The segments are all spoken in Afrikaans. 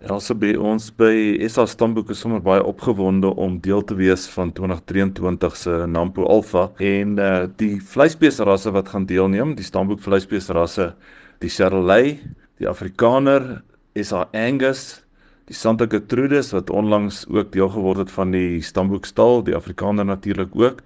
Elsa by ons by SA Stamboek is sommer baie opgewonde om deel te wees van 2023 se Nampo Alpha en uh die vleisbeesrasse wat gaan deelneem, die Stamboek vleisbeesrasse, die Charolais, die Afrikaner, SA Angus, die Santa Gertrudis wat onlangs ook deel geword het van die Stamboek stal, die Afrikaner natuurlik ook,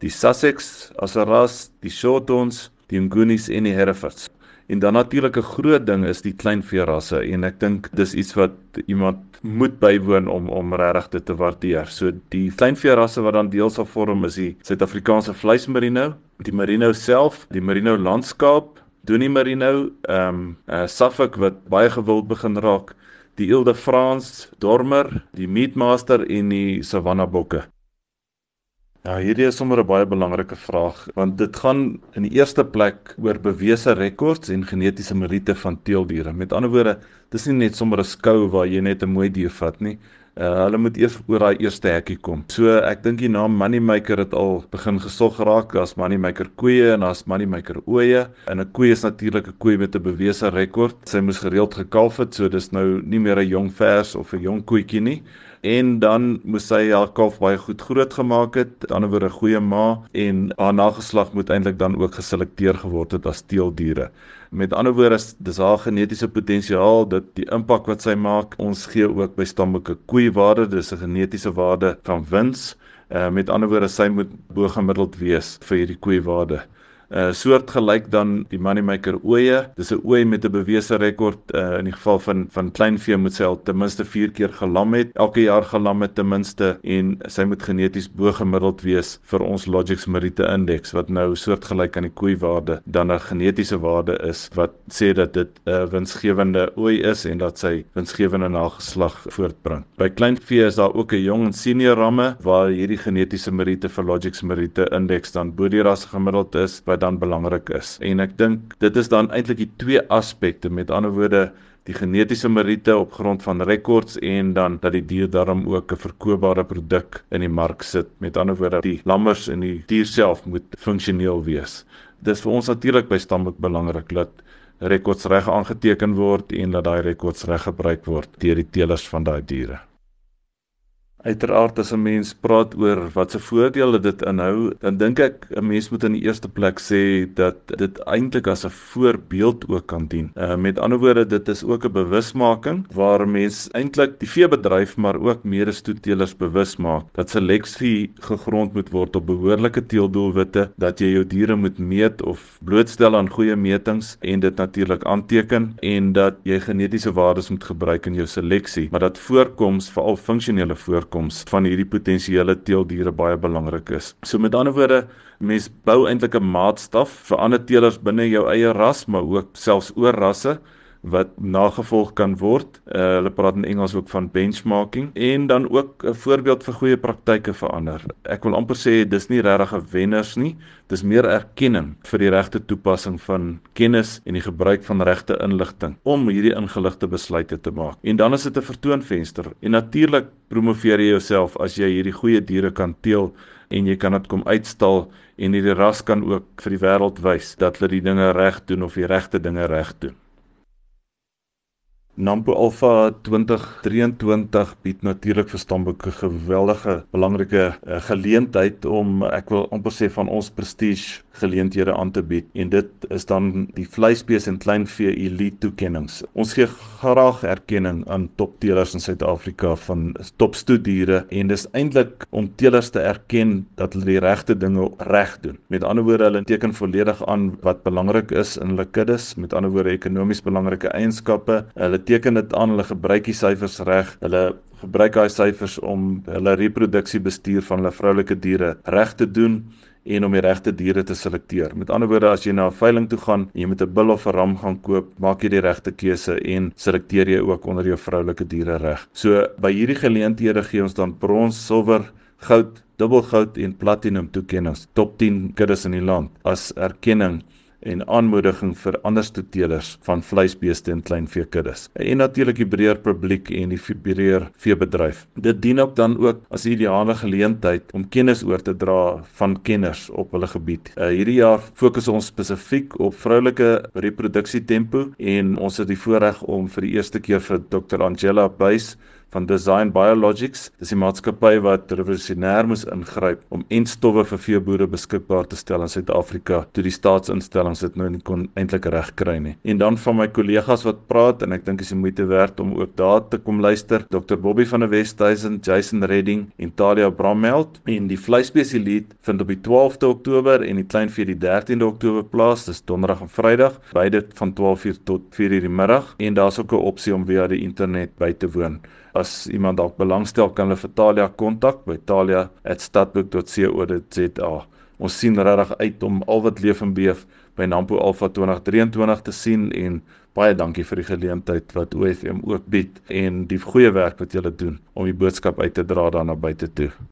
die Sussex as 'n ras, die Shorthorns, die Ngunis en die Herefords. En dan natuurlik 'n groot ding is die kleinveerasse en ek dink dis iets wat iemand moet bywoon om om regtig dit te waardeer. So die kleinveerasse wat dan deel sal vorm is die Suid-Afrikaanse vleismerino, die merino self, die merino landskaap, Donie merino, ehm um, uh, Suffolk wat baie gewild begin raak, die Ile de France, Dormer, die Meatmaster en die Savannah bokke. Ja, hierdie is sommer 'n baie belangrike vraag want dit gaan in die eerste plek oor bewese rekords en genetiese meriete van teeldiere. Met ander woorde, dis nie net sommer 'n skou waar jy net 'n mooi dier vat nie. Uh, hulle moet eers oor daai eerste hekkie kom. So ek dink die naam Moneymaker het al begin gesog geraak. Daar's Moneymaker koeie en daar's Moneymaker ooe. En 'n koe is natuurlik 'n koe met 'n bewese rekord. Sy moes gereeld gekalf het, so dis nou nie meer 'n jong vers of 'n jong koetjie nie en dan moes sy haar kalf baie goed groot gemaak het, ander woorde 'n goeie ma en haar nageslag moet eintlik dan ook geselekteer geword het as teeldiere. Met ander woorde, dis haar genetiese potensiaal dat die impak wat sy maak, ons gee ook by stamboeke koeiwaarde, dis 'n genetiese waarde van wins. Uh, met ander woorde, sy moet bo gemiddeld wees vir hierdie koeiwaarde. 'n uh, soortgelyk dan die moneymaker ooe. Dis 'n ooi met 'n bewese rekord uh, in die geval van van kleinvee moet sy al ten minste 4 keer gelam het. Elke jaar gelam het ten minste en sy moet geneties bo gemiddeld wees vir ons Logix Merite Index wat nou soortgelyk aan die koeiwaarde dan 'n genetiese waarde is wat sê dat dit 'n uh, winsgewende ooi is en dat sy winsgewende nageslag voortbring. By kleinvee is daar ook 'n jong en senior ramme waar hierdie genetiese meriete vir Logix Merite Index dan bo die ras gemiddeld is wat dan belangrik is. En ek dink dit is dan eintlik die twee aspekte, met ander woorde die genetiese meriete op grond van rekords en dan dat die dier daarom ook 'n verkoopbare produk in die mark sit. Met ander woorde die lammers en die dier self moet funksioneel wees. Dis vir ons natuurlik by stamboek belangrik dat rekords reg aangeteken word en dat daai rekords reg gebruik word deur die teelers van daai diere. Uiteraard as 'n mens praat oor wat se voordele dit inhou, dan dink ek 'n mens moet in die eerste plek sê dat dit eintlik as 'n voorbeeld ook kan dien. Uh, met ander woorde, dit is ook 'n bewusmaking waar mense eintlik die veebedryf maar ook medestoetelers bewus maak dat seleksie gegrond moet word op behoorlike teeldoelwitte, dat jy jou diere moet meet of blootstel aan goeie metings en dit natuurlik aanteken en dat jy genetiese waardes moet gebruik in jou seleksie, maar dat voorkoms veral funksionele voorkoms uitkoms van hierdie potensiële teeldiere baie belangrik is. So met ander woorde, mens bou eintlik 'n maatstaf vir ander teelers binne jou eie ras, maar ook selfs oor rasse wat nagevolg kan word. Uh, hulle praat in Engels ook van benchmarking en dan ook 'n voorbeeld vir goeie praktyke vir ander. Ek wil amper sê dis nie regtig wenners nie, dis meer erkenning vir die regte toepassing van kennis en die gebruik van regte inligting om hierdie ingeligte besluite te maak. En dan is dit 'n vertoonvenster en natuurlik promoveer jy jouself as jy hierdie goeie diere kan teel en jy kan dit kom uitstal en hierdie ras kan ook vir die wêreld wys dat hulle die dinge reg doen of die regte dinge reg doen. Nampo Alpha 2023 bied natuurlik vir stamboeke geweldige belangrike uh, geleentheid om ek wil amper sê van ons prestige geleenthede aan te bied en dit is dan die vleisbees en kleinvee elite toekenninge. Ons gee graag erkenning aan topteelers in Suid-Afrika van topstoediere en dis eintlik om teelers te erken dat hulle die regte dinge reg doen. Met ander woorde, hulle teken volledig aan wat belangrik is in hulle kuddes, met ander woorde ekonomies belangrike eienskappe. Hulle teken dit aan hulle gebruik die syfers reg. Hulle gebruik daai syfers om hulle reproduksiebestuur van hulle vroulike diere reg te doen en om die regte diere te selekteer. Met ander woorde, as jy na 'n veiling toe gaan en jy moet 'n bil of 'n ram gaan koop, maak jy die regte keuse en selekteer jy ook onder jou vroulike diere reg. So by hierdie geleenthede gee ons dan brons, silwer, goud, dubbelgoud en platinum toekennings, top 10 kuddes in die land as erkenning en aanmoediging vir ander stoetelers van vleisbeeste en kleinveekuddes. En natuurlik die breër publiek en die breër veebedryf. Dit dien ook dan ook as 'n ideale geleentheid om kennis oor te dra van kenners op hulle gebied. Uh, hierdie jaar fokus ons spesifiek op vroulike reproduksietempo en ons het die voorreg om vir die eerste keer vir Dr. Angela Buys van Design Biologics. Dis die maatskappy wat revolusionêr moes ingryp om entstowwe vir veeboere beskikbaar te stel in Suid-Afrika toe die staatsinstellings dit nou nie kon eintlik regkry nie. En dan van my kollegas wat praat en ek dink is die moeite werd om ook daar te kom luister. Dr. Bobby van der Westhuizen, Jason Redding en Talia Bramheld en die vleisspesialiet vind op die 12de Oktober en die kleinvee die 13de Oktober plaas. Dis donderdag en Vrydag, beide van 12:00 tot 4:00 die middag en daar's ook 'n opsie om via die internet by te woon as iemand dalk belangstel kan hulle vir Talia kontak by talia@stadboek.co.za. Ons sien regtig uit om al wat leef en beef by Nampo Alpha 2023 te sien en baie dankie vir die geleentheid wat OFM ook bied en die goeie werk wat julle doen om die boodskap uit te dra daar na buite toe.